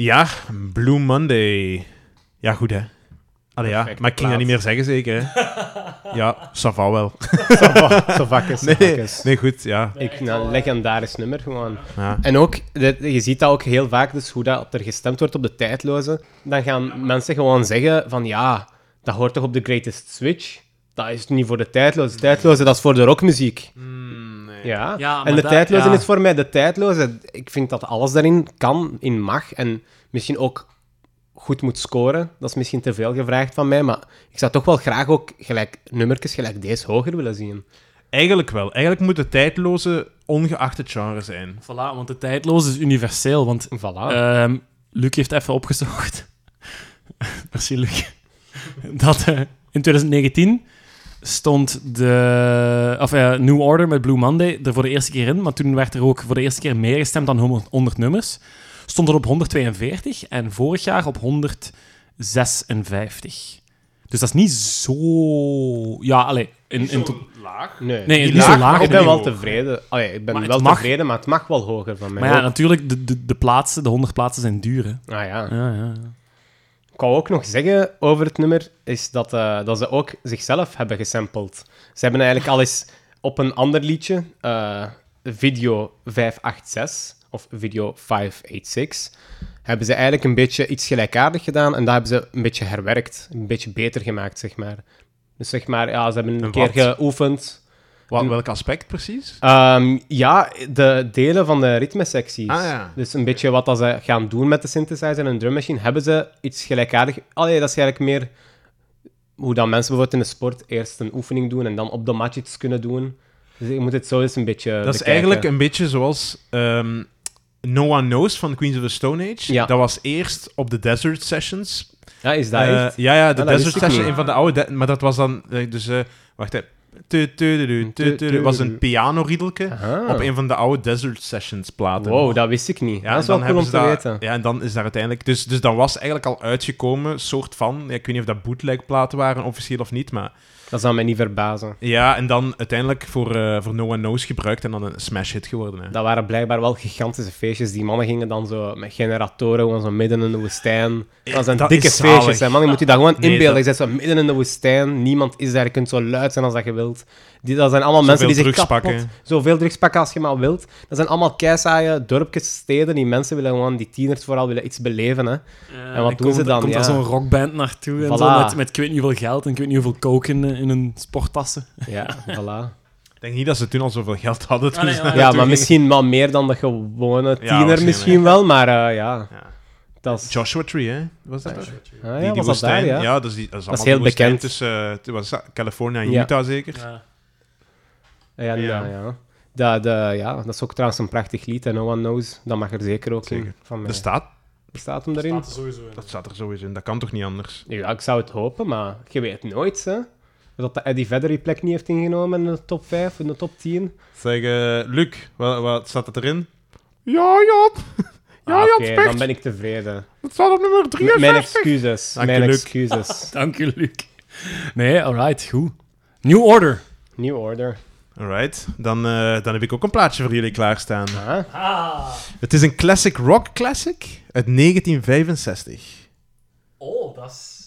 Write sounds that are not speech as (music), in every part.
Ja, Blue Monday. Ja, goed hè. Allee, ja, maar ik ging dat niet meer zeggen zeker hè. (laughs) Ja, ça va wel. Zo vakkes, Nee, nee, goed, ja. Ik vind dat een legendarisch nummer gewoon. ja. En ook, je ziet dat ook heel vaak, dus hoe dat er gestemd wordt op de tijdloze. Dan gaan mensen gewoon zeggen van ja, dat hoort toch op de Greatest Switch? Dat is niet voor de tijdloze. De tijdloze, dat is voor de rockmuziek. Ja. Ja, maar en de dat- tijdloze ja. is voor mij de tijdloze. Ik vind dat alles daarin kan, in mag. En misschien ook goed moet scoren. Dat is misschien te veel gevraagd van mij. Maar ik zou toch wel graag ook gelijk nummertjes gelijk deze hoger willen zien. Eigenlijk wel. Eigenlijk moet de tijdloze ongeacht het genre zijn. Voilà, want de tijdloze is universeel. Want Voilà. Ehm Luc heeft even opgezocht. (laughs) Merci, Luc. (laughs) Dat eh, in 2019 stond de of, eh, New Order met Blue Monday er voor de eerste keer in. Maar toen werd er ook voor de eerste keer meer gestemd dan 100 100 nummers. Stond er op 142 en vorig jaar op 156. Dus dat is niet zo... Ja, allee. In, in to- laag. nee, nee, niet niet zo laag, ik ben wel tevreden. Allee, ik ben Maar het wel mag. tevreden, maar het mag wel hoger van mij. Maar ja, ook. natuurlijk, de, de, de plaatsen, de 100 plaatsen zijn duur. Hè. Ah, ja. Ja, ja, ja. Ik wou ook nog zeggen over het nummer, is dat, eh, dat ze ook zichzelf hebben gesampled. Ze hebben eigenlijk al eens op een ander liedje, eh, video 586, of video 586, hebben ze eigenlijk een beetje iets gelijkaardig gedaan en dat hebben ze een beetje herwerkt, een beetje beter gemaakt, zeg maar. Dus zeg maar, ja, ze hebben een En keer wat? geoefend. Wat, welk aspect precies? Ehm, ja, de delen van de ritmesecties. Ah, ja. Dus een beetje wat dat ze gaan doen met de synthesizer en een drummachine, hebben ze iets gelijkaardig... Allee, dat is eigenlijk meer hoe dan mensen bijvoorbeeld in de sport eerst een oefening doen en dan op de mat iets kunnen doen. Dus je moet het zo eens een beetje Dat is eigenlijk een beetje zoals ehm, No One Knows van Queens of the Stone Age. Ja. Dat was eerst op de Desert Sessions. Ja, is dat Eh, ja, ja, de Ah, Desert wist ik Session, niet. een van de oude... de- maar dat was dan... eh, dus, eh, wacht even. Was een pianoriedelke Aha. op een van de oude Desert Sessions platen. Wow, dat wist ik niet. Ja, dat is wel cool om te dat- weten. Ja, en dan is daar uiteindelijk... Dus, dus dat was eigenlijk al uitgekomen, soort van... Ja, ik weet niet of dat bootleg-platen waren, officieel of niet, maar... Dat zou mij niet verbazen. Ja, en dan uiteindelijk voor, eh, voor No One Knows gebruikt en dan een smash-hit geworden. Hè. Dat waren blijkbaar wel gigantische feestjes. Die mannen gingen dan zo met generatoren gewoon zo midden in de woestijn. Dat zijn Dat dikke feestjes. Hè, man. Je moet je dat gewoon Nee, inbeelden. dat- Je zit zo midden in de woestijn. Niemand is daar. Je kunt zo luid zijn als dat je wilt. Die, dat zijn allemaal Zoveel mensen die zich drugs kapot... pakken. Zoveel drugs pakken als je maar wilt. Dat zijn allemaal keisaaie dorpjes, steden. Die mensen willen gewoon, die tieners vooral, willen iets beleven. Hè. En wat doen ze dan? komt Ja. er zo'n rockband naartoe en Voilà. zo, met, met ik weet niet hoeveel geld en ik weet niet hoeveel coke in, hun sporttassen. Ja, voilà. Ik denk niet dat ze toen al zoveel geld hadden. Toen Ah, nee, daar Ja, maar misschien wel meer dan de gewone tiener misschien wel. Maar eh, ja, Ja. dat is... Joshua Tree, hè? Was dat? Ah, die, ja, die was dat daar, ja? dat is, die, dat is, Dat is allemaal heel bekend. Tussen uh, was dat, California en Ja. Utah zeker. Ja. Ja, ja. Ja. ja. Dat, de, ja, dat is ook trouwens een prachtig lied, en No One Knows. Dat mag er zeker ook Zeker. in van mij. Dat staat, Staat hem erin? Staat er sowieso in. dat staat er sowieso in. Dat kan toch niet anders? Ja, ik zou het hopen, maar je weet nooit, hè. Dat de Eddie Vedder die plek niet heeft ingenomen in de top 5, in de top 10. Zeg, eh, Luc, wat, wat staat het erin? Ja, Job. (laughs) Ja, Ah, Oké, dan ben ik tevreden. Het staat op nummer M- 63. mijn excuses. Dank je, mijn excuses. (laughs) Dank u, Luc. Nee, alright, goed. New Order. New Order. Alright, dan, eh, dan heb ik ook een plaatje voor jullie klaarstaan. Ah, Het is een classic rock classic uit 1965. Oh, dat is...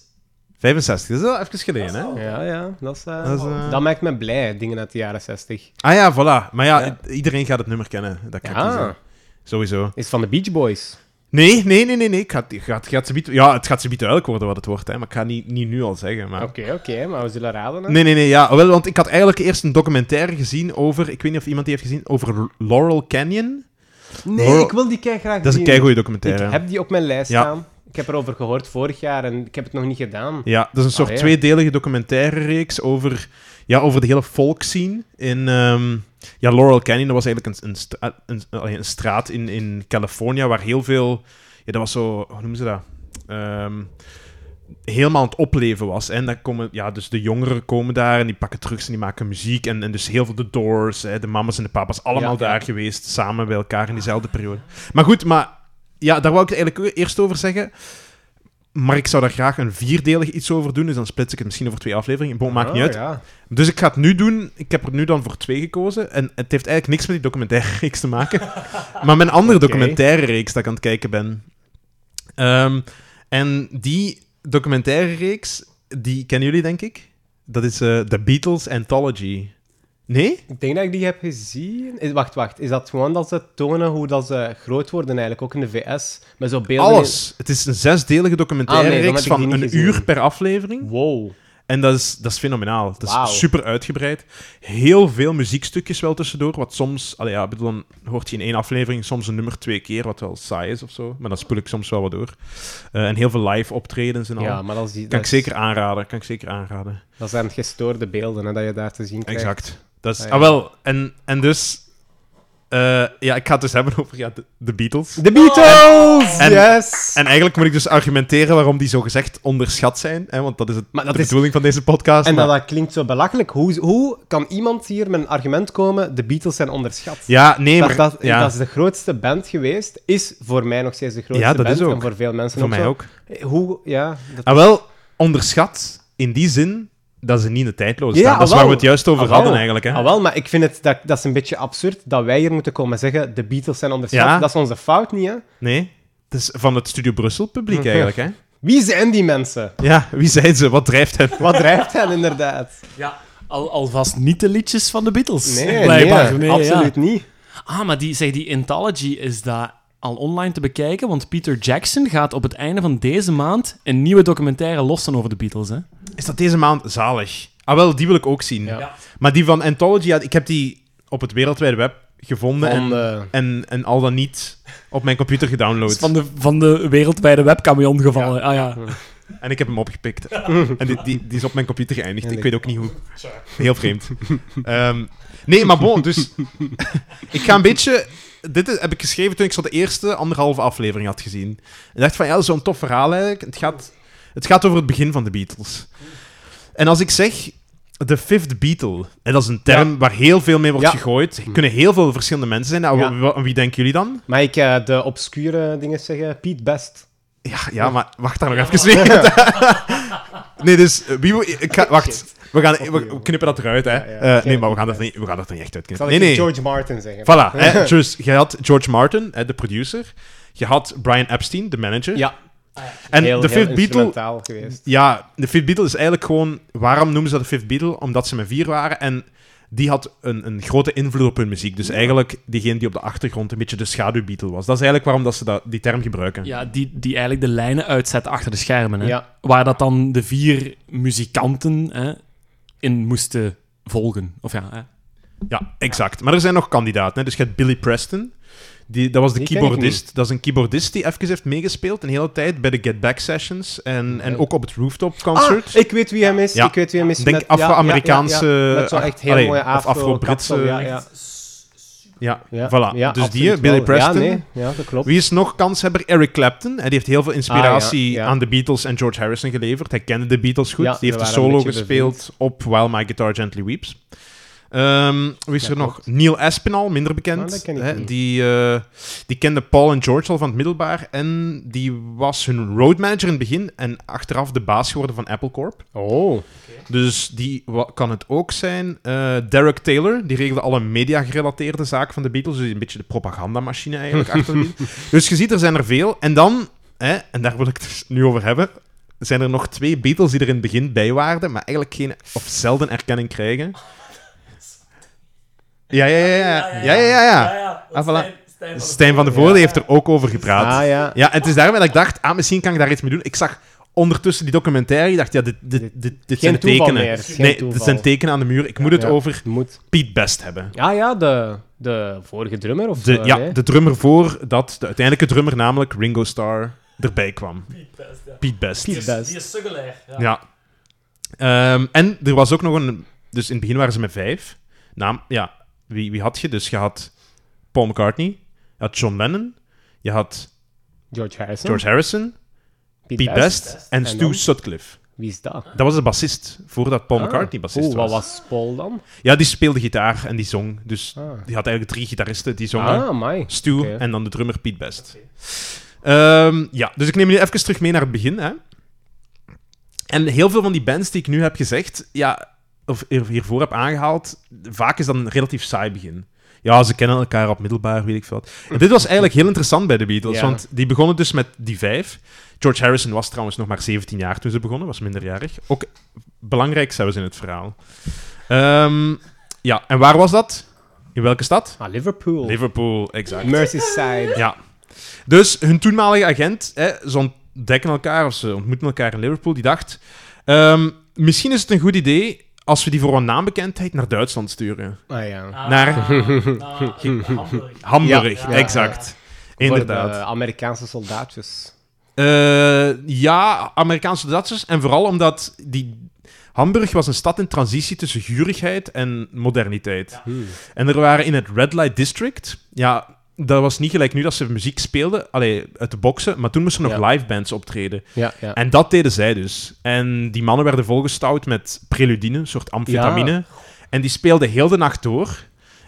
65, dat is wel even geleden, hè? ja, ja. Dat, is, eh, Dat is, eh, dat maakt me blij, dingen uit de jaren 60. Ah ja, voilà. Maar ja, Ja. iedereen gaat het nummer kennen. Dat kan ik Ja. kiezen. Sowieso. Is van de Beach Boys. Nee, nee, nee, nee. nee. Ik ga, ik het gaat ze ja, het gaat ze duidelijk worden wat het wordt, hè. Maar ik ga niet, niet nu al zeggen. Maar... Oké, oké, maar we zullen raden. Hè? Nee, nee, nee. Ja, wel, want ik had eigenlijk eerst een documentaire gezien over... Ik weet niet of iemand die heeft gezien, over Laurel Canyon. Nee, ik wil die kei graag Dat is een zien. keigoede Ik documentaire. heb die op mijn lijst Ja. staan. Ik heb erover gehoord vorig jaar en ik heb het nog niet gedaan. Ja, dat is een soort tweedelige documentaire reeks over, ja, over de hele folkscene in... ehm, ja, Laurel Canyon, dat was eigenlijk een, een, stra- een, allee, een straat in, in California waar heel veel... Ja, dat was zo... Hoe noemen ze dat? Ehm, helemaal aan het opleven was. En dan komen, ja, dus de jongeren komen daar en die pakken drugs en die maken muziek. En, en dus heel veel de Doors, hè, de mamas en de papa's, allemaal Ja, ja. daar geweest, samen bij elkaar in diezelfde periode. Maar goed, maar ja, daar wou ik het eigenlijk eerst over zeggen. Maar ik zou daar graag een vierdelig iets over doen, dus dan splits ik het misschien over twee afleveringen. Bon, maakt Ah, niet uit. Ja. Dus ik ga het nu doen. Ik heb er nu dan voor twee gekozen. En het heeft eigenlijk niks met die documentaire reeks te maken. (laughs) maar mijn andere documentaire reeks dat ik aan het kijken ben, Ehm, en die documentaire reeks, die kennen jullie denk ik? Dat is eh The Beatles Anthology. Nee? Ik denk dat ik die heb gezien. Is- wacht, wacht. Is dat gewoon dat ze tonen hoe dat ze groot worden eigenlijk, ook in de VS? Met zo beelden... in- Alles. Het is een zesdelige documentaire Ah, nee, dan reeks van een gezien. uur per aflevering. Wow. En dat is, dat is fenomenaal. Dat is super uitgebreid. Heel veel muziekstukjes wel tussendoor. Wat soms, allee, ja, bedoel, dan hoort je in één aflevering soms een nummer twee keer, wat wel saai is of zo. Maar dan spoel ik soms wel wat door. Eh, en heel veel live optredens en al. Ja, maar dat, is die, kan dat, ik is- zeker aanraden. Kan ik zeker aanraden. dat zijn gestoorde beelden hè, dat je daar te zien krijgt. Exact. Dat is, Ah, ah, wel. En, en dus, eh, ja, ik ga het dus hebben over ja, de, de Beatles. The Beatles! En- yes! En eigenlijk moet ik dus argumenteren waarom die zo gezegd onderschat zijn. Hè, want dat is het, Maar dat de is- bedoeling van deze podcast. En maar- dat, dat klinkt zo belachelijk. Hoe, hoe kan iemand hier met een argument komen, de Beatles zijn onderschat? ja, nee, dat, maar... dat, ja, dat is de grootste band geweest. Is voor mij nog steeds de grootste Ja, dat band. is ook. En voor veel mensen voor ook mij zo. ook. Hoe, ja... Dat... Ah, wel, onderschat in die zin dat ze niet in de tijdloos Ja, staan. dat is waar we het juist over hadden eigenlijk. Hè? Ah, wel, maar ik vind het, dat, dat is een beetje absurd dat wij hier moeten komen zeggen, de Beatles zijn onderschat. Ja. Dat is onze fout niet, hè? Nee, het is van het Studio Brussel publiek eigenlijk. Hè? Wie zijn die mensen? Ja, wie zijn ze? Wat drijft hen? Wat drijft hen inderdaad? Ja, al, alvast niet de liedjes van de Beatles. Nee, blijkbaar. nee, Nee, ja. absoluut niet. Ah, maar die, zeg, die Anthology is daar al online te bekijken, want Peter Jackson gaat op het einde van deze maand een nieuwe documentaire lossen over de Beatles. Hè? Is dat deze maand zalig? Ah, wel, die wil ik ook zien. Ja. Ja. Maar die van Anthology, ja, ik heb die op het wereldwijde web gevonden en, eh, en, en al dan niet op mijn computer gedownload. Is van de, van de wereldwijde webcamion gevallen. Ah ja. En ik heb hem opgepikt. (laughs) en die, die, die is op mijn computer geëindigd. Ik- weet ook niet hoe. Heel vreemd. Ehm, nee, maar bon, dus... (laughs) ik ga een beetje... Dit is- heb ik geschreven toen ik zo de eerste anderhalve aflevering had gezien. En dacht van, ja, zo'n tof verhaal eigenlijk. Het gaat, het gaat over het begin van de Beatles. En als ik zeg... De fifth Beatle. En dat is een term waar heel veel mee wordt Ja. gegooid. Er kunnen heel veel verschillende mensen zijn. Nou, Ja. wie denken jullie dan? Mag ik eh, de obscure dingen zeggen? Pete Best. Ja, ja maar wacht daar nog even mee. (laughs) nee, dus wie... Ik ga, wacht. We, gaan, we, we knippen dat eruit, hè. Ja, ja. Eh, nee, Geen- maar we gaan, dat niet, we gaan dat er niet echt Zal uitknippen. ik Nee, nee. George Martin zeggen? Voilà. Hè, (laughs) dus je had George Martin, hè, de producer. Je had Brian Epstein, de manager. Ja, en heel, de Fifth Beatle... instrumentaal geweest. Ja, de Fifth Beatle is eigenlijk gewoon... Waarom noemen ze dat de Fifth Beatle? Omdat ze met vier waren en die had een, een grote invloed op hun muziek. Dus eigenlijk diegene die op de achtergrond een beetje de schaduw-Beatle was. Dat is eigenlijk waarom dat ze dat, die term gebruiken. ja die, die eigenlijk de lijnen uitzet achter de schermen. Hè? Ja. Waar dat dan de vier muzikanten hè, in moesten volgen. Of ja, hè. Ja, exact. Maar er zijn nog kandidaten. Hè. Dus je hebt Billy Preston. Die, dat was de Die keyboardist. Dat is een keyboardist die even heeft meegespeeld een hele tijd bij de Get Back sessions. En, en ook op het Rooftop Concert. Ah, ik weet wie hem is. Ja. Ik weet wie hem is. Ik denk met- ja, ja, Afro-Amerikaanse... ja, ja. Met echt heel allee, mooie Afro-Britse... ja, voilà. ja, dus die, Billy wel. Preston. Ja, nee, ja, dat klopt. Wie is nog kanshebber? Eric Clapton. Hij heeft heel veel inspiratie Ah, aan de Beatles en George Harrison geleverd. Hij kende de Beatles goed. Die heeft de solo gespeeld op While My Guitar Gently Weeps. Ehm, wie is Ja, er nog? klopt. Neil Aspinall, minder bekend. ik hè. die, eh, die kende Paul en George al van het middelbaar. En die was hun roadmanager in het begin en achteraf de baas geworden van Apple Corp. Oh, Dus die kan het ook zijn. Eh, Derek Taylor, die regelde alle media-gerelateerde zaken van de Beatles. Dus een beetje de propagandamachine eigenlijk (laughs) achter de. Dus je ziet, er zijn er veel. En dan, hè, en daar wil ik het dus nu over hebben, zijn er nog twee Beatles die er in het begin bij waren, maar eigenlijk geen of zelden erkenning krijgen. Ja, ja, ja. Ja, ja, ja. ja, ja. Ah, voilà. Stijn van de Voorde heeft er ook over gepraat. ah ja. Ja, en het is daarmee dat ik dacht, ah, misschien kan ik daar iets mee doen. Ik zag ondertussen die documentaire, ik dacht, ja, dit, dit, dit, dit zijn tekenen. meer. Nee, toeval. dit zijn tekenen aan de muur. Ik moet het Ja. over Moet. Pete Best hebben. Ja, ja, de, de vorige drummer of De, zo, ja, nee? de drummer voor dat de uiteindelijke drummer, namelijk Ringo Starr, erbij kwam. Pete Best. Pete Best. Die is suggelair. Ja. Ja. Ehm, en er was ook nog een... Dus in het begin waren ze met vijf. Naam, ja, wie, wie had je? Dus je had Paul McCartney, je had John Lennon, je had George Harrison. George Harrison, Pete, Pete Best, en En Stu dan? Sutcliffe. Wie is dat? Dat was de bassist, voordat Paul McCartney bassist was. wat was Paul dan? Ja, die speelde gitaar en die zong. Dus Ah, die had eigenlijk drie gitaristen die zongen. ah. Stu en dan de drummer Pete Best. Ehm, ja, dus ik neem jullie even terug mee naar het begin. Hè. En heel veel van die bands die ik nu heb gezegd, ja, of hier- hiervoor heb aangehaald, vaak is dat een relatief saai begin. Ja, ze kennen elkaar op middelbaar, weet ik veel. En dit was eigenlijk heel interessant bij de Beatles, Ja. want die begonnen dus met die vijf. George Harrison was trouwens nog maar 17 jaar toen ze begonnen, was minderjarig. Ook belangrijk zelfs in het verhaal. Ehm, ja, en waar was dat? In welke stad? Ah, Liverpool. Liverpool, exact. Merseyside. Ja. Dus hun toenmalige agent, hè, ze ontdekken elkaar, of ze ontmoeten elkaar in Liverpool, die dacht... ehm, misschien is het een goed idee als we die voor wat naambekendheid naar Duitsland sturen. Ah ja. Ah, Naar- naar Hamburg. Hamburg, Ja, ja, exact. Voor Inderdaad. de Amerikaanse soldaatjes. Eh, ja, Amerikaanse Duitsers. En vooral omdat die... Hamburg was een stad in transitie tussen gurigheid en moderniteit. Hmm. En er waren in het Red Light District... Ja, dat was niet gelijk nu dat ze muziek speelden, allee, uit de boksen, maar toen moesten er nog Ja. live bands optreden. Ja, ja. En dat deden zij dus. En die mannen werden volgestouwd met preludine, een soort amfetamine. En die speelden heel de nacht door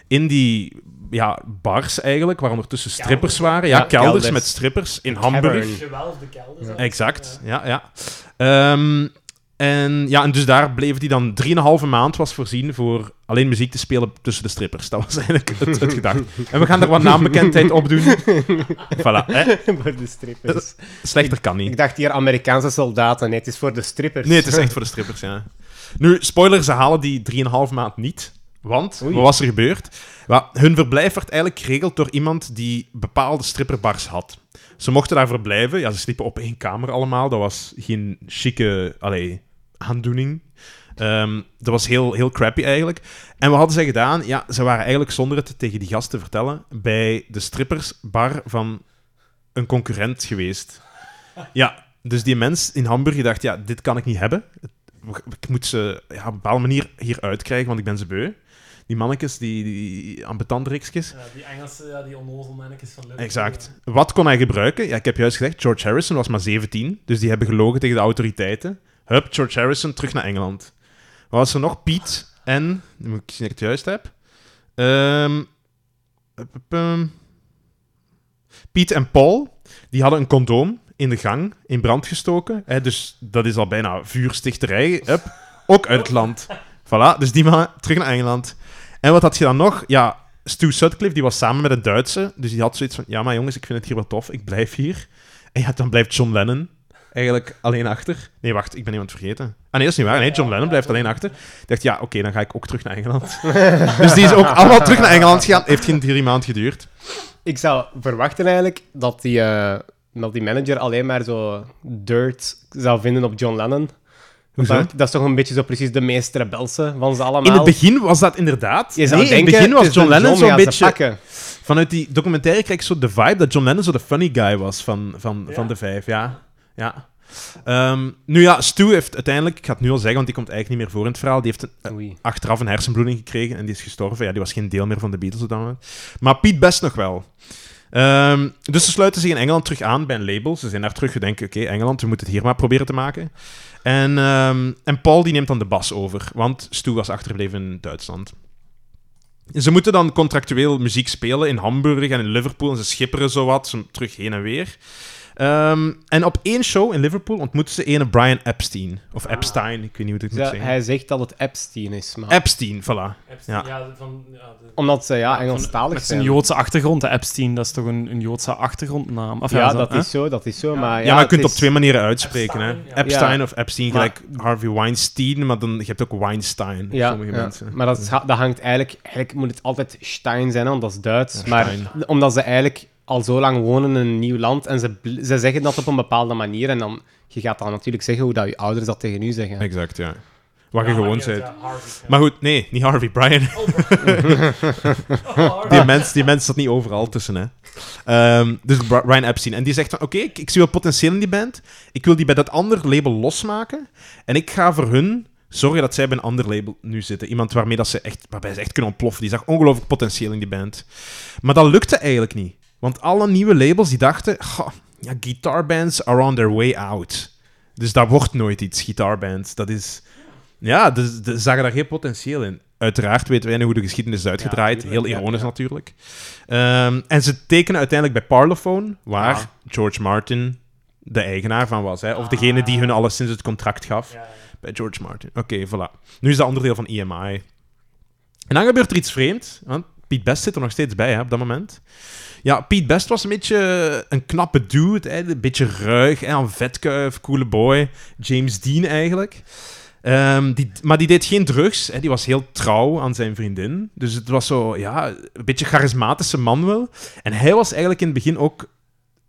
in die ja, bars eigenlijk, waar ondertussen strippers waren. Ja, Ja, kelders, kelders. met strippers in. Hamburg. Gewelfde kelders. Exact, ja, ja. Ehm, en, ja, en dus daar bleven die dan 3,5 maand was voorzien voor alleen muziek te spelen tussen de strippers. Dat was eigenlijk het, het gedacht. En we gaan er wat naambekendheid op doen. (laughs) Voilà, hè? voor de strippers. Slechter kan niet. Ik dacht hier Amerikaanse soldaten. Nee, het is voor de strippers. Nee, het is echt voor de strippers, ja. Nu, spoiler, ze halen die 3,5 maand niet. Want, Oei. wat was er gebeurd? Wel, hun verblijf werd eigenlijk geregeld door iemand die bepaalde stripperbars had. Ze mochten daar verblijven. Ja, ze sliepen op één kamer allemaal. Dat was geen chique allee, aandoening. Ehm, dat was heel, heel crappy eigenlijk. En wat hadden zij gedaan? Ja, ze waren eigenlijk zonder het tegen die gast te vertellen bij de strippersbar van een concurrent geweest. Ja, dus die mens in Hamburg dacht, ja, dit kan ik niet hebben. Ik moet ze ja, op een bepaalde manier hier uitkrijgen, want ik ben ze beu. Die mannetjes, die, die ambetantreksjes. Ja, die Engelse, ja, die onnozelmannetjes van Liverpool. Exact. Wat kon hij gebruiken? Ja, ik heb juist gezegd, George Harrison was maar 17, dus die hebben gelogen tegen de autoriteiten. Hup, George Harrison terug naar Engeland. Wat was er nog? Piet en... Nu moet ik zien dat ik het juist heb. Um. Piet en Paul, die hadden een condoom in de gang in brand gestoken. Hè, dus dat is al bijna vuurstichterij. Hup, ook uit het land. Voilà, dus die man terug naar Engeland. En wat had je dan nog? Ja, Stu Sutcliffe, die was samen met een Duitse. Dus die had zoiets van, ja, maar jongens, ik vind het hier wel tof. Ik blijf hier. En ja, dan blijft John Lennon eigenlijk alleen achter. Nee, wacht, ik ben iemand vergeten. Ah nee, dat is niet waar. Nee, John Lennon blijft alleen achter. Ik dacht, ja, oké, dan ga ik ook terug naar Engeland. (laughs) dus die is ook allemaal terug naar Engeland gegaan. Heeft geen drie maanden geduurd. Ik zou verwachten eigenlijk dat die, eh, dat die manager alleen maar zo dirt zou vinden op John Lennon. Dat, dat is toch een beetje zo precies de meest rebelse van ze allemaal. In het begin was dat inderdaad. Je zou nee, denken, in het begin was John Lennon zo'n beetje... pakken. Vanuit die documentaire krijg ik zo de vibe dat John Lennon zo de funny guy was van, van, Ja. van de vijf. Ja. Ja. Ehm, nu ja, Stu heeft uiteindelijk, ik ga het nu al zeggen, want die komt eigenlijk niet meer voor in het verhaal, die heeft een, eh, achteraf een hersenbloeding gekregen en die is gestorven. Ja, die was geen deel meer van de Beatles op dat moment. Maar Piet best nog wel. Ehm, dus ze sluiten zich in Engeland terug aan bij een label. Ze zijn daar terug gedenken, oké, Engeland, we moeten het hier maar proberen te maken. En, ehm, en Paul die neemt dan de bas over, want Stu was achtergebleven in Duitsland. Ze moeten dan contractueel muziek spelen in Hamburg en in Liverpool. En ze schipperen zo wat, zo terug heen en weer. Ehm, en op één show in Liverpool ontmoeten ze ene Brian Epstein. Of Ah. Epstein, ik weet niet hoe ik het moet Ja, zeggen. hij zegt dat het Epstein is, maar... Epstein, voilà. Epstein, Ja. ja. van, ja, de- Omdat ze ja, Engelstalig Met zijn zijn. Joodse achtergrond, de Epstein, dat is toch een, een Joodse achtergrondnaam? Of Ja, zo, dat hè? is zo, dat is zo. Maar, Ja, maar je het kunt op is- twee manieren uitspreken. Hè? Epstein, ja. Epstein Ja. of Epstein, Maar- gelijk Harvey Weinstein, maar dan, je hebt ook Weinstein. Ja, sommige ja. mensen. maar dat, is- dat hangt eigenlijk... Eigenlijk moet het altijd Stein zijn, hè, want dat is Duits. Ja, maar Stein. omdat ze eigenlijk al zo lang wonen in een nieuw land en ze, ze zeggen dat op een bepaalde manier en dan... Je gaat dan natuurlijk zeggen hoe dat je ouders dat tegen u zeggen. Exact, ja. Wat Ja, je gewoon maar zei. ja. Maar goed, nee, niet Harvey, Brian. Oh, (laughs) Die mens, die mens zat niet overal tussen, hè. Ehm, dus Bri- Brian Epstein. En die zegt van, oké, ik, ik zie wel potentieel in die band. Ik wil die bij dat ander label losmaken. En ik ga voor hun zorgen dat zij bij een ander label nu zitten. Iemand waarmee dat ze echt, waarbij ze echt kunnen ontploffen. Die zag ongelooflijk potentieel in die band. Maar dat lukte eigenlijk niet. Want alle nieuwe labels die dachten, "Goh, ja, guitarbands are on their way out. Dus dat wordt nooit iets, guitarbands. Dat is... Ja, dus, ze zagen daar geen potentieel in. Uiteraard weten wij nu hoe de geschiedenis is uitgedraaid. Heel ironisch ja. natuurlijk. Ehm, en ze tekenen uiteindelijk bij Parlophone, waar Ja. George Martin de eigenaar van was. Hè? Of degene die hun alleszins het contract gaf bij George Martin. Oké, voilà. Nu is dat onderdeel van EMI. En dan gebeurt er iets vreemds, want Pete Best zit er nog steeds bij hè, op dat moment. Ja, Pete Best was een beetje een knappe dude. Hè, een beetje ruig, hè, een vetkuif, coole boy. James Dean eigenlijk. Ehm, die, maar die deed geen drugs. Hè, die was heel trouw aan zijn vriendin. Dus het was zo, ja, een beetje charismatische man wel. En hij was eigenlijk in het begin ook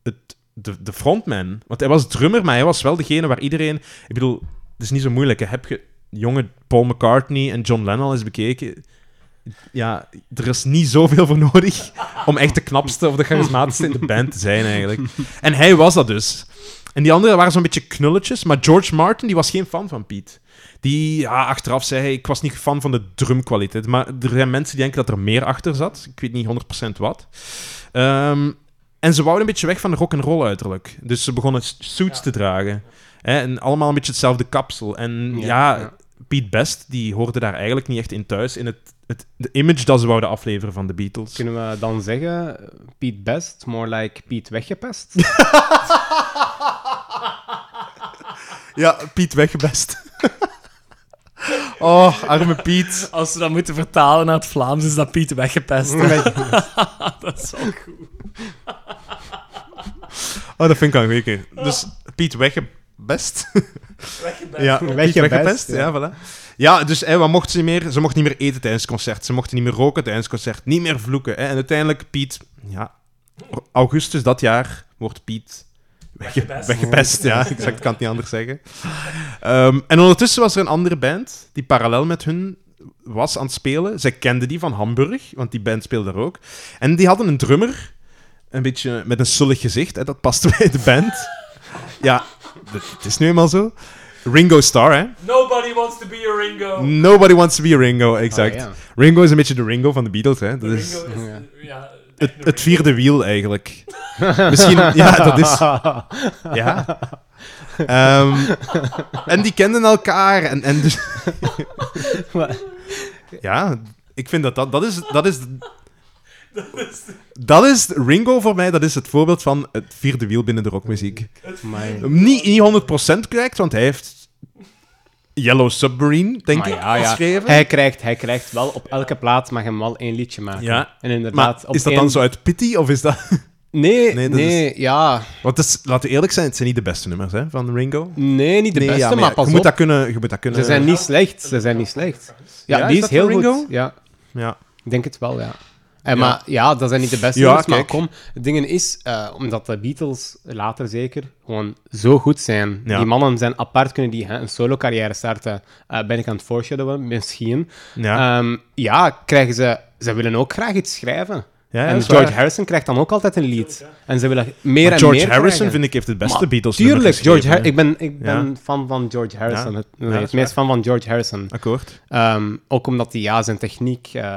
het, de, de frontman. Want hij was drummer, maar hij was wel degene waar iedereen... Ik bedoel, het is niet zo moeilijk. hè. Heb je jonge Paul McCartney en John Lennon eens bekeken? Ja, er is niet zoveel voor nodig om echt de knapste of de charismatischste in de band te zijn, eigenlijk. En hij was dat dus. En die anderen waren zo'n beetje knulletjes, maar George Martin die was geen fan van Pete. Die ja, achteraf zei hij, ik was niet fan van de drumkwaliteit. Maar er zijn mensen die denken dat er meer achter zat. Ik weet niet 100% wat. Ehm, en ze wouden een beetje weg van de rock and roll uiterlijk. Dus ze begonnen suits te dragen. Hè, en allemaal een beetje hetzelfde kapsel. En Ja. Pete Best, die hoorde daar eigenlijk niet echt in thuis. In het, het de image dat ze wouden afleveren van de Beatles. Kunnen we dan zeggen, Piet Best, more like Piet weggepest? (laughs) Ja, Piet weggebest. (laughs) oh, arme Piet. Als we dat moeten vertalen naar het Vlaams, is dat Piet weggepest. (laughs) dat is wel goed. Oh, dat vind ik wel een. Dus Piet weggebest. Weggepest. Ja, weggepest. ja. Ja, voilà. Ja, dus hè, wat mocht ze niet meer? Ze mocht niet meer eten tijdens het concert. Ze mochten niet meer roken tijdens het concert. Niet meer vloeken. Hè. En uiteindelijk, Piet... Ja, augustus dat jaar wordt Piet... wegge- Weggepest. Weggepest, ja. (laughs) Exact, kan het niet anders zeggen. Ehm, en ondertussen was er een andere band die parallel met hun was aan het spelen. Zij kenden die van Hamburg, want die band speelde daar ook. En die hadden een drummer, een beetje met een sullig gezicht. Hè, dat paste (laughs) bij de band. Ja, het is nu eenmaal zo. Ringo Starr, hè. Nobody wants to be a Ringo. Nobody wants to be a Ringo, exact. Oh, ja. Ringo is een beetje de Ringo van de Beatles, hè. Dat is Ringo is... Ja. Ja, het, het vierde wiel, eigenlijk. (laughs) Misschien, ja, dat is... (laughs) Ja. Ehm, en die kenden elkaar. En, en (laughs) dus... ja, ik vind dat dat... Dat is... Dat is dat is Ringo voor mij, dat is het voorbeeld van het vierde wiel binnen de rockmuziek. Amai. Niet, niet 100% correct, want hij heeft Yellow Submarine, denk Maar ik, ja, ja. geschreven. Hij krijgt, hij krijgt wel op elke plaat mag hem wel één liedje maken. Ja. En inderdaad, Maar op is dat één- dan zo uit pity, of is dat... Nee, Nee, (laughs) nee, dat ja. Want is, laten we eerlijk zijn, het zijn niet de beste nummers hè, van Ringo. Nee, niet de Nee, beste, ja, maar, ja, pas je moet op. dat kunnen... Je moet dat kunnen Ze zijn niet slecht, ze zijn niet slecht. Ja, Ja, die is is, heel Ringo? goed. Ja, Ja. ik denk het wel, ja. En Ja. Maar ja, dat zijn niet de beste Ja, nummers, maar kom, het ding is, eh, omdat de Beatles later zeker gewoon zo goed zijn. Ja. Die mannen zijn apart, kunnen die hè, een solo-carrière starten. Eh, ben ik aan het foreshadowen, misschien. Ja. Ja, ja krijgen ze... Ze willen ook graag iets schrijven. ja, en George waar. Harrison krijgt dan ook altijd een lied. En ze willen meer Maar en George meer Harrison, krijgen. vind ik, heeft het beste Maar Beatles Tuurlijk, George Har- Harrison. ik ben, ik ben Ja. fan van George Harrison. Ja. Het, nee, het meest fan van George Harrison. Akkoord. Ehm, ook omdat hij ja, zijn techniek, eh,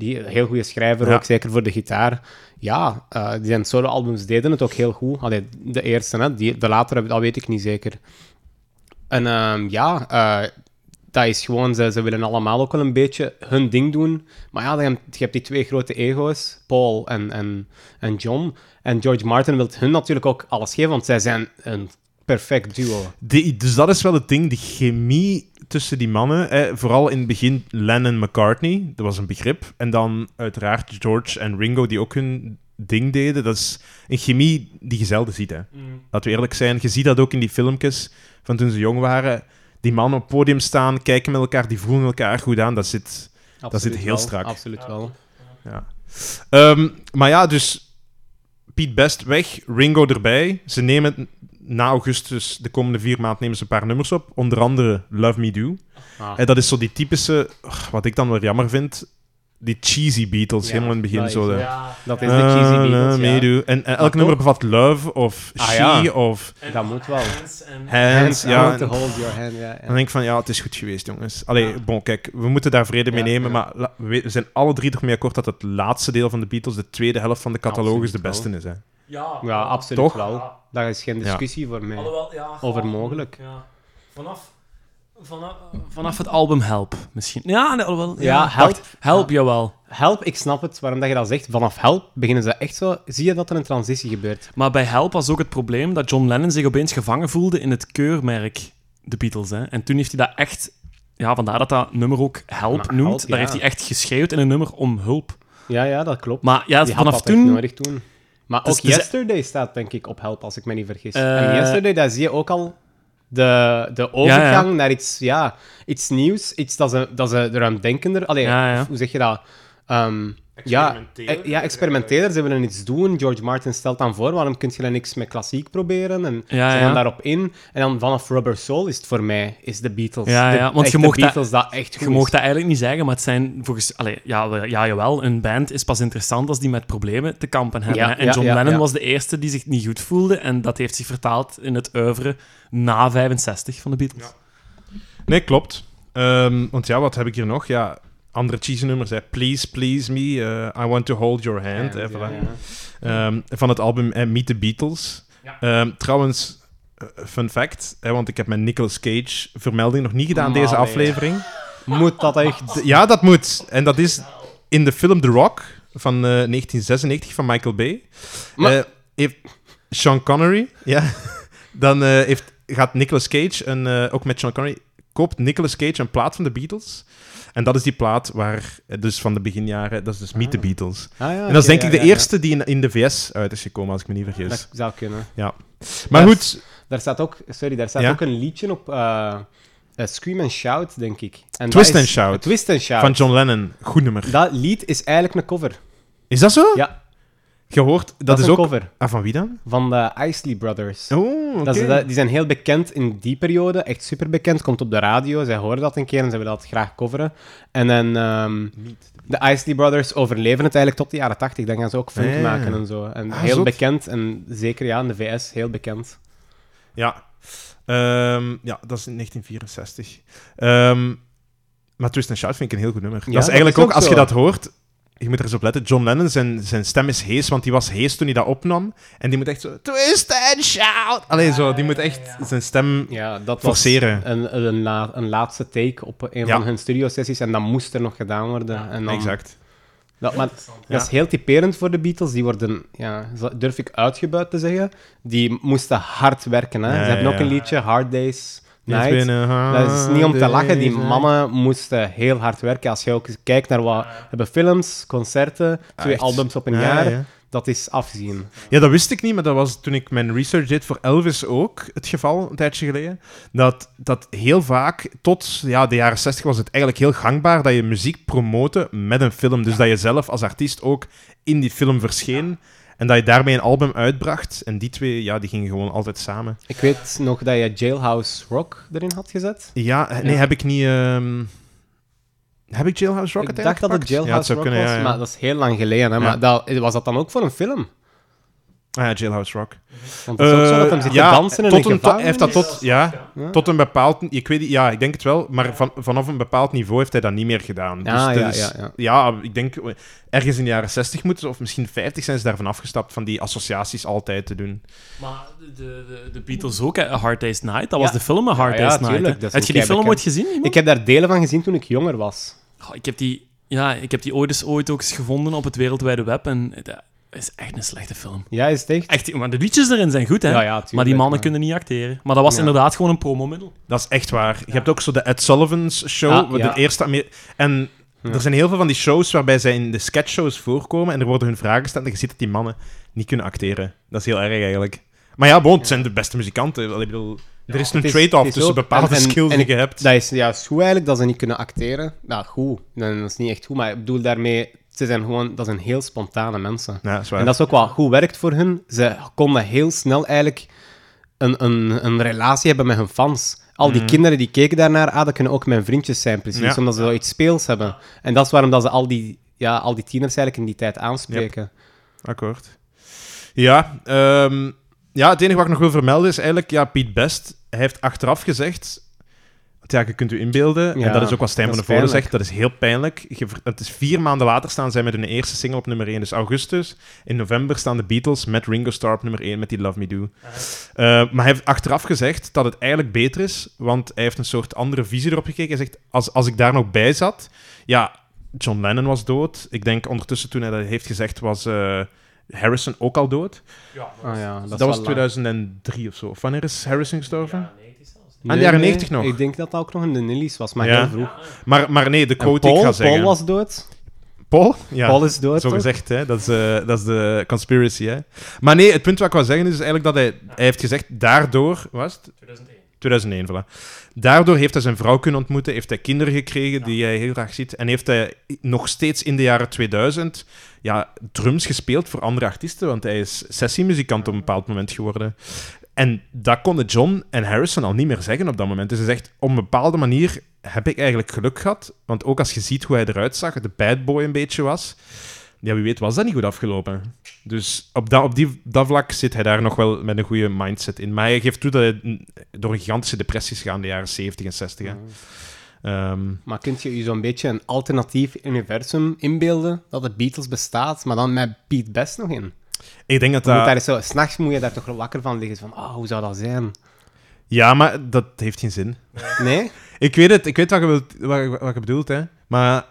die een heel goede schrijver Ja. ook, zeker voor de gitaar. Ja, eh, die zijn solo-albums deden het ook heel goed. Allee, de eerste, hè, die, de latere, dat weet ik niet zeker. En ehm, ja, eh, dat is gewoon, ze, ze willen allemaal ook wel een beetje hun ding doen. Maar ja, je hebt, je hebt die twee grote ego's, Paul en, en, en John. En George Martin wil hun natuurlijk ook alles geven, want zij zijn een perfect duo. Dus dat is wel het ding, die chemie tussen die mannen. Vooral in het begin Lennon-McCartney, dat was een begrip. En dan uiteraard George en Ringo, die ook hun ding deden. Dat is een chemie die je zelden ziet. Hè. Laten we eerlijk zijn, je ziet dat ook in die filmpjes van toen ze jong waren. Die mannen op het podium staan, kijken met elkaar, die voelen elkaar goed aan. Dat zit... Absoluut zit heel wel, strak. Absoluut wel. Ja. Ehm, maar ja, dus Piet Best weg, Ringo erbij. Ze nemen na augustus, de komende vier maanden, nemen ze een paar nummers op. Onder andere Love Me Do. Ah. En dat is zo die typische, wat ik dan wel jammer vind, die cheesy Beatles, Ja, helemaal in het begin. dat Zo is- de, Ja. Dat is de cheesy Ah, Beatles, Love ja. En, en elk toch- nummer bevat Love of Ah, She ja. of Dat moet wel. Hands en... Hands. I Ja, want to en- hold your hand, ja. ja. dan denk ik van, ja, het is goed geweest, jongens. Allee, bon, kijk, we moeten daar vrede mee nemen, ja. maar la- we we zijn alle drie ermee akkoord dat het laatste deel van de Beatles, de tweede helft van de catalogus, de beste is. Hè. Ja, Ja, absoluut Toch? wel. Ja. Daar is geen discussie voor mij. Alhoewel, ja, Over mogelijk. Ja. Vanaf, vanaf, vanaf het album Help, misschien. Ja, nee, alhoewel. Ja, Help. help, jawel. Help, ik snap het, waarom dat je dat zegt. Vanaf Help beginnen ze echt zo... Zie je dat er een transitie gebeurt? Maar bij Help was ook het probleem dat John Lennon zich opeens gevangen voelde in het keurmerk The Beatles. Hè. En toen heeft hij dat echt... Ja, vandaar dat dat nummer ook Help Maar noemt. Help, Daar heeft hij echt geschreeuwd in een nummer om hulp. Ja, ja, dat klopt. Maar ja, Die vanaf toen... nodig toen. Maar Dus- ook dus- Yesterday staat denk ik op Help, als ik me niet vergis. Eh, en Yesterday, daar zie je ook al de, de overgang naar iets, ja, iets nieuws. Iets dat ze, dat ze ruimdenkender... Allee, hoe zeg je dat? Ehm, ja, eh, ja, experimenteren. Ze willen iets doen. George Martin stelt dan voor, waarom kun je dan niks met klassiek proberen? En Ja, ze ja. gaan daarop in. En dan vanaf Rubber Soul is het voor mij is de Beatles. Ja, de, ja, want je mocht dat- Beatles dat, echt goed Je mag dat eigenlijk niet zeggen, maar het zijn volgens... Allee, ja, ja, jawel, een band is pas interessant als die met problemen te kampen hebben. Ja, hè. en ja, John ja, Lennon ja. was de eerste die zich niet goed voelde en dat heeft zich vertaald in het oeuvre na 65 van de Beatles. Nee, klopt. Ehm, want ja, wat heb ik hier nog? Ja, andere cheesy nummers. Hè. Please, please me. eh, I want to hold your hand. hè, Ja, voilà. ja. Ehm, van het album eh, Meet the Beatles. Ehm, trouwens, eh, fun fact, hè, want ik heb met Nicolas Cage vermelding nog niet gedaan Maar deze nee. aflevering. Moet dat echt... Ja, dat moet. En dat is in de film The Rock van eh, 1996 van Michael Bay. Maar- Eh, heeft Sean Connery, ja, (laughs) dan eh, heeft, gaat Nicolas Cage, een, eh, ook met Sean Connery, koopt Nicolas Cage een plaat van de Beatles. En dat is die plaat waar, dus van de beginjaren, dat is dus Meet the Beatles. Ah, ja, en dat is denk ja, ik de ja, ja. eerste die in, in de VS uit is gekomen, als ik me niet vergis. Dat zou kunnen. Maar Daar- goed, Daar staat ook, sorry, daar staat Ja? ook een liedje op. eh, eh, Scream and Shout, denk ik. En Twist and Shout. Twist and Shout. van John Lennon, goed nummer. Dat lied is eigenlijk een cover. Is dat zo? Ja, Gehoord, dat, dat, is een ook... cover. Ah, van wie dan? Van de Isley Brothers. Oh, oké. Dat is, dat- die zijn heel bekend in die periode, echt super bekend. Komt op de radio, zij horen dat een keer en ze willen dat graag coveren. En dan, ehm, de Isley Brothers overleven het eigenlijk tot de jaren 80. Dan gaan ze ook funk Ah, maken en zo. En Ah, heel zot. bekend, en zeker ja, in de VS, heel bekend. Ja. Ehm, ja, dat is in 1964. Ehm, maar Twist and Shout vind ik een heel goed nummer. Ja, dat is dat eigenlijk is ook, ook als je dat hoort, je moet er eens op letten. John Lennon, zijn, zijn stem is hees, want die was hees toen hij dat opnam. En die moet echt zo, Twist and Shout! Allee, zo, die moet echt zijn stem Ja, dat was forceren. een, een, la- een laatste take op een Ja. van hun studiosessies en dat moest er nog gedaan worden. en dan, Exact. Dat, maar Ja. dat is heel typerend voor de Beatles. Die worden, ja, durf ik uitgebuit te zeggen, die moesten hard werken. Hè. Ja, Ze hebben ja, ook een liedje, Hard Days Night. Dat is niet om te lachen. Die mannen moesten heel hard werken. Als je ook kijkt naar wat hebben films, concerten, twee echt? albums op een Ja, jaar, ja. dat is afzien. Ja, dat wist ik niet, maar dat was toen ik mijn research deed voor Elvis ook het geval, een tijdje geleden. Dat, dat heel vaak, tot ja, de jaren 60 was het eigenlijk heel gangbaar dat je muziek promoten met een film. Dus dat je zelf als artiest ook in die film verscheen en dat je daarmee een album uitbracht. En die twee, ja, die gingen gewoon altijd samen. Ik weet nog dat je Jailhouse Rock erin had gezet. Ja, nee, Ja. heb ik niet... ehm, Heb ik Jailhouse Rock ik dacht dat het? Jailhouse ja, het zou Rock kunnen, was, ja, ja. maar dat is heel lang geleden. Hè? Maar dat, was dat dan ook voor een film? Ah ja, Jailhouse Rock. Want het is ook zo dat hem Eh, zit ja, te dansen in tot een heeft dat tot, ja, Ja. tot een bepaald... Ik weet, niet- ja, ik denk het wel, maar van, vanaf een bepaald niveau heeft hij dat niet meer gedaan. Ja, dus ja, is- ja, ja. ja, ik denk eh, ergens in de jaren 60 moeten ze, of misschien 50 zijn ze daarvan afgestapt, van die associaties altijd te doen. Maar de, de, de Beatles ook, A Hard Day's Night. Dat was de film A Hard Ja, ja, Day's Night. Heb je die film ooit gezien? iemand? Ik heb daar delen van gezien toen ik jonger was. Ik heb die, ja, ik heb die ooit, eens, ooit ook eens gevonden op het wereldwijde web en dat is echt een slechte film. Ja, is het echt? Echt, maar de liedjes erin zijn goed, hè? Ja, ja, tuurlijk, maar die mannen maar- kunnen niet acteren. Maar dat was Ja. inderdaad gewoon een promomiddel. Dat is echt waar. Je hebt ook zo de Ed Sullivan's show, Ah, ja. de eerste... Amer- En Ja. er zijn heel veel van die shows waarbij zij in de sketchshows voorkomen en er worden hun vragen gesteld en je ziet dat die mannen niet kunnen acteren. Dat is heel erg eigenlijk. Maar ja, bon, het zijn de beste muzikanten. Ik bedoel, er is een trade-off tussen bepaalde en- skills en die je hebt. Dat is juist goed eigenlijk, dat ze niet kunnen acteren. Nou, goed. Nee, Dat is niet echt goed, maar ik bedoel daarmee... Ze zijn gewoon... Dat zijn heel spontane mensen. Ja, dat. En dat is ook wat goed werkt voor hun. Ze konden heel snel eigenlijk een, een, een relatie hebben met hun fans. Al die Mhm. kinderen die keken daarnaar, ah, dat kunnen ook mijn vriendjes zijn, precies. Ja. Omdat ze zoiets speels hebben. En dat is waarom dat ze al die, ja, al die tieners eigenlijk in die tijd aanspreken. Akkoord. Ja, ehm, ja, het enige wat ik nog wil vermelden is eigenlijk, ja, Piet Best, hij heeft achteraf gezegd, ja, je kunt u inbeelden, Ja, en dat is ook wat Stijn dat van de Voorde pijnlijk. zegt, dat is heel pijnlijk. Je het is vier maanden later staan zij met hun eerste single op nummer 1, dus augustus. In november staan de Beatles met Ringo Starr op nummer 1 met die Love Me Do. Eh, maar hij heeft achteraf gezegd dat het eigenlijk beter is, want hij heeft een soort andere visie erop gekeken. Hij zegt, als, als ik daar nog bij zat, ja, John Lennon was dood. Ik denk ondertussen toen hij dat heeft gezegd, was eh, Harrison ook al dood. Ah, ja, dat, Dat, is was wel 2003 of zo. Of wanneer is Harrison gestorven? Aan de jaren 90 nog. Ik denk dat dat ook nog in de Nillies was, maar Ja. heel vroeg. Maar, maar nee, de quote die ik Paul, ga zeggen. Paul was dood. Paul? Ja. Paul is dood. Zo toch? gezegd, hè? Dat, is, eh, dat is de conspiracy. Hè? Maar nee, het punt wat ik wil zeggen is eigenlijk dat hij, hij heeft gezegd, daardoor, was het? 2001. 2001, voilà. Daardoor heeft hij zijn vrouw kunnen ontmoeten, heeft hij kinderen gekregen die hij heel graag ziet. En heeft hij nog steeds in de jaren 2000 ja, drums gespeeld voor andere artiesten, want hij is sessiemuzikant op een bepaald moment geworden. En dat konden John en Harrison al niet meer zeggen op dat moment. Dus hij zegt, op een bepaalde manier heb ik eigenlijk geluk gehad. Want ook als je ziet hoe hij eruit zag, de bad boy een beetje was, ja, wie weet was dat niet goed afgelopen. Dus op dat, op die, dat vlak zit hij daar nog wel met een goede mindset in. Maar hij geeft toe dat hij door een gigantische depressie is gegaan in de jaren 70 en 60. hè. Ehm, Maar kunt je je zo'n beetje een alternatief universum inbeelden? Dat de Beatles bestaat, maar dan met Pete Best nog in? Ik denk dat dat... daar zo, s'nachts moet je daar toch wakker van liggen. Van, oh, hoe zou dat zijn? Ja, maar dat heeft geen zin. Nee? (laughs) Ik weet het, ik weet wat je, wilt, wat, wat je bedoelt, hè. Maar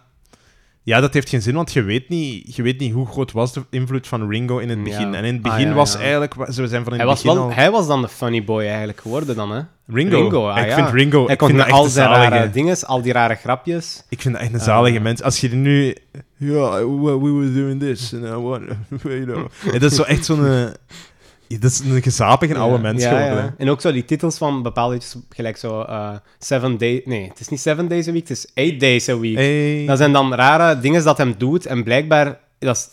ja, dat heeft geen zin, want je weet, niet, je weet niet hoe groot was de invloed van Ringo in het begin. Ja. En in het Ah, begin ja, was ja. eigenlijk... Ze zijn van in Hij het was, begin wel, al... hij was dan de funny boy eigenlijk geworden dan, hè? Ringo. Ringo, ah, ik ja. vind Ringo... Hij ik vind met al een zijn zalige- rare dingen, al die rare grapjes. Ik vind dat echt een zalige Ah. mens. Als je er nu... Ja, we we were doing this. And I want, (laughs) you know. (laughs) Ja, dat is zo echt zo'n... eh, dat is een gezapige oude Ja, mens geworden. ja. En ook zo die titels van bepaalde liedjes, gelijk zo eh, Seven Days... Nee, het is niet Seven Days a Week, het is Eight Days a Week. Hey. Dat zijn dan rare dingen dat hem doet en blijkbaar, dat is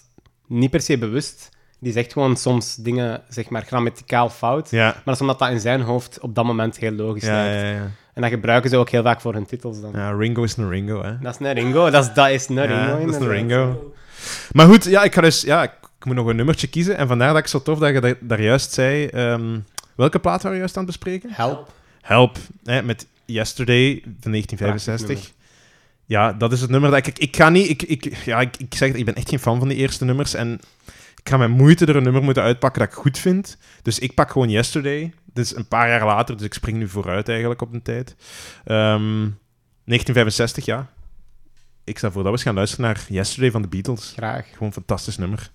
niet per se bewust. Die zegt gewoon soms dingen, zeg maar, grammaticaal fout. Ja. Maar dat is omdat dat in zijn hoofd op dat moment heel logisch Ja, lijkt. ja, ja. En dat gebruiken ze ook heel vaak voor hun titels dan. ja, Ringo is een Ringo, hè. Dat is een Ringo, dat is, dat is een Ringo. dat is een. Ringo. Maar goed, ja, ik ga dus... Ja, ik, moet nog een nummertje kiezen. En vandaar dat ik zo tof dat je daar, daar juist zei... ehm, welke plaat waren we juist aan het bespreken? Help. Help, hè, met Yesterday van 1965. Ja, dat is het nummer dat ik... Ik ga niet... Ik, ik, ja, ik, ik zeg het, ik ben echt geen fan van die eerste nummers. En ik ga met moeite er een nummer moeten uitpakken dat ik goed vind. Dus ik pak gewoon Yesterday. Dit is een paar jaar later, dus ik spring nu vooruit eigenlijk op de tijd. Ehm, 1965, ja. Ik stel voor dat we eens gaan luisteren naar Yesterday van de Beatles. Graag. Gewoon een fantastisch nummer.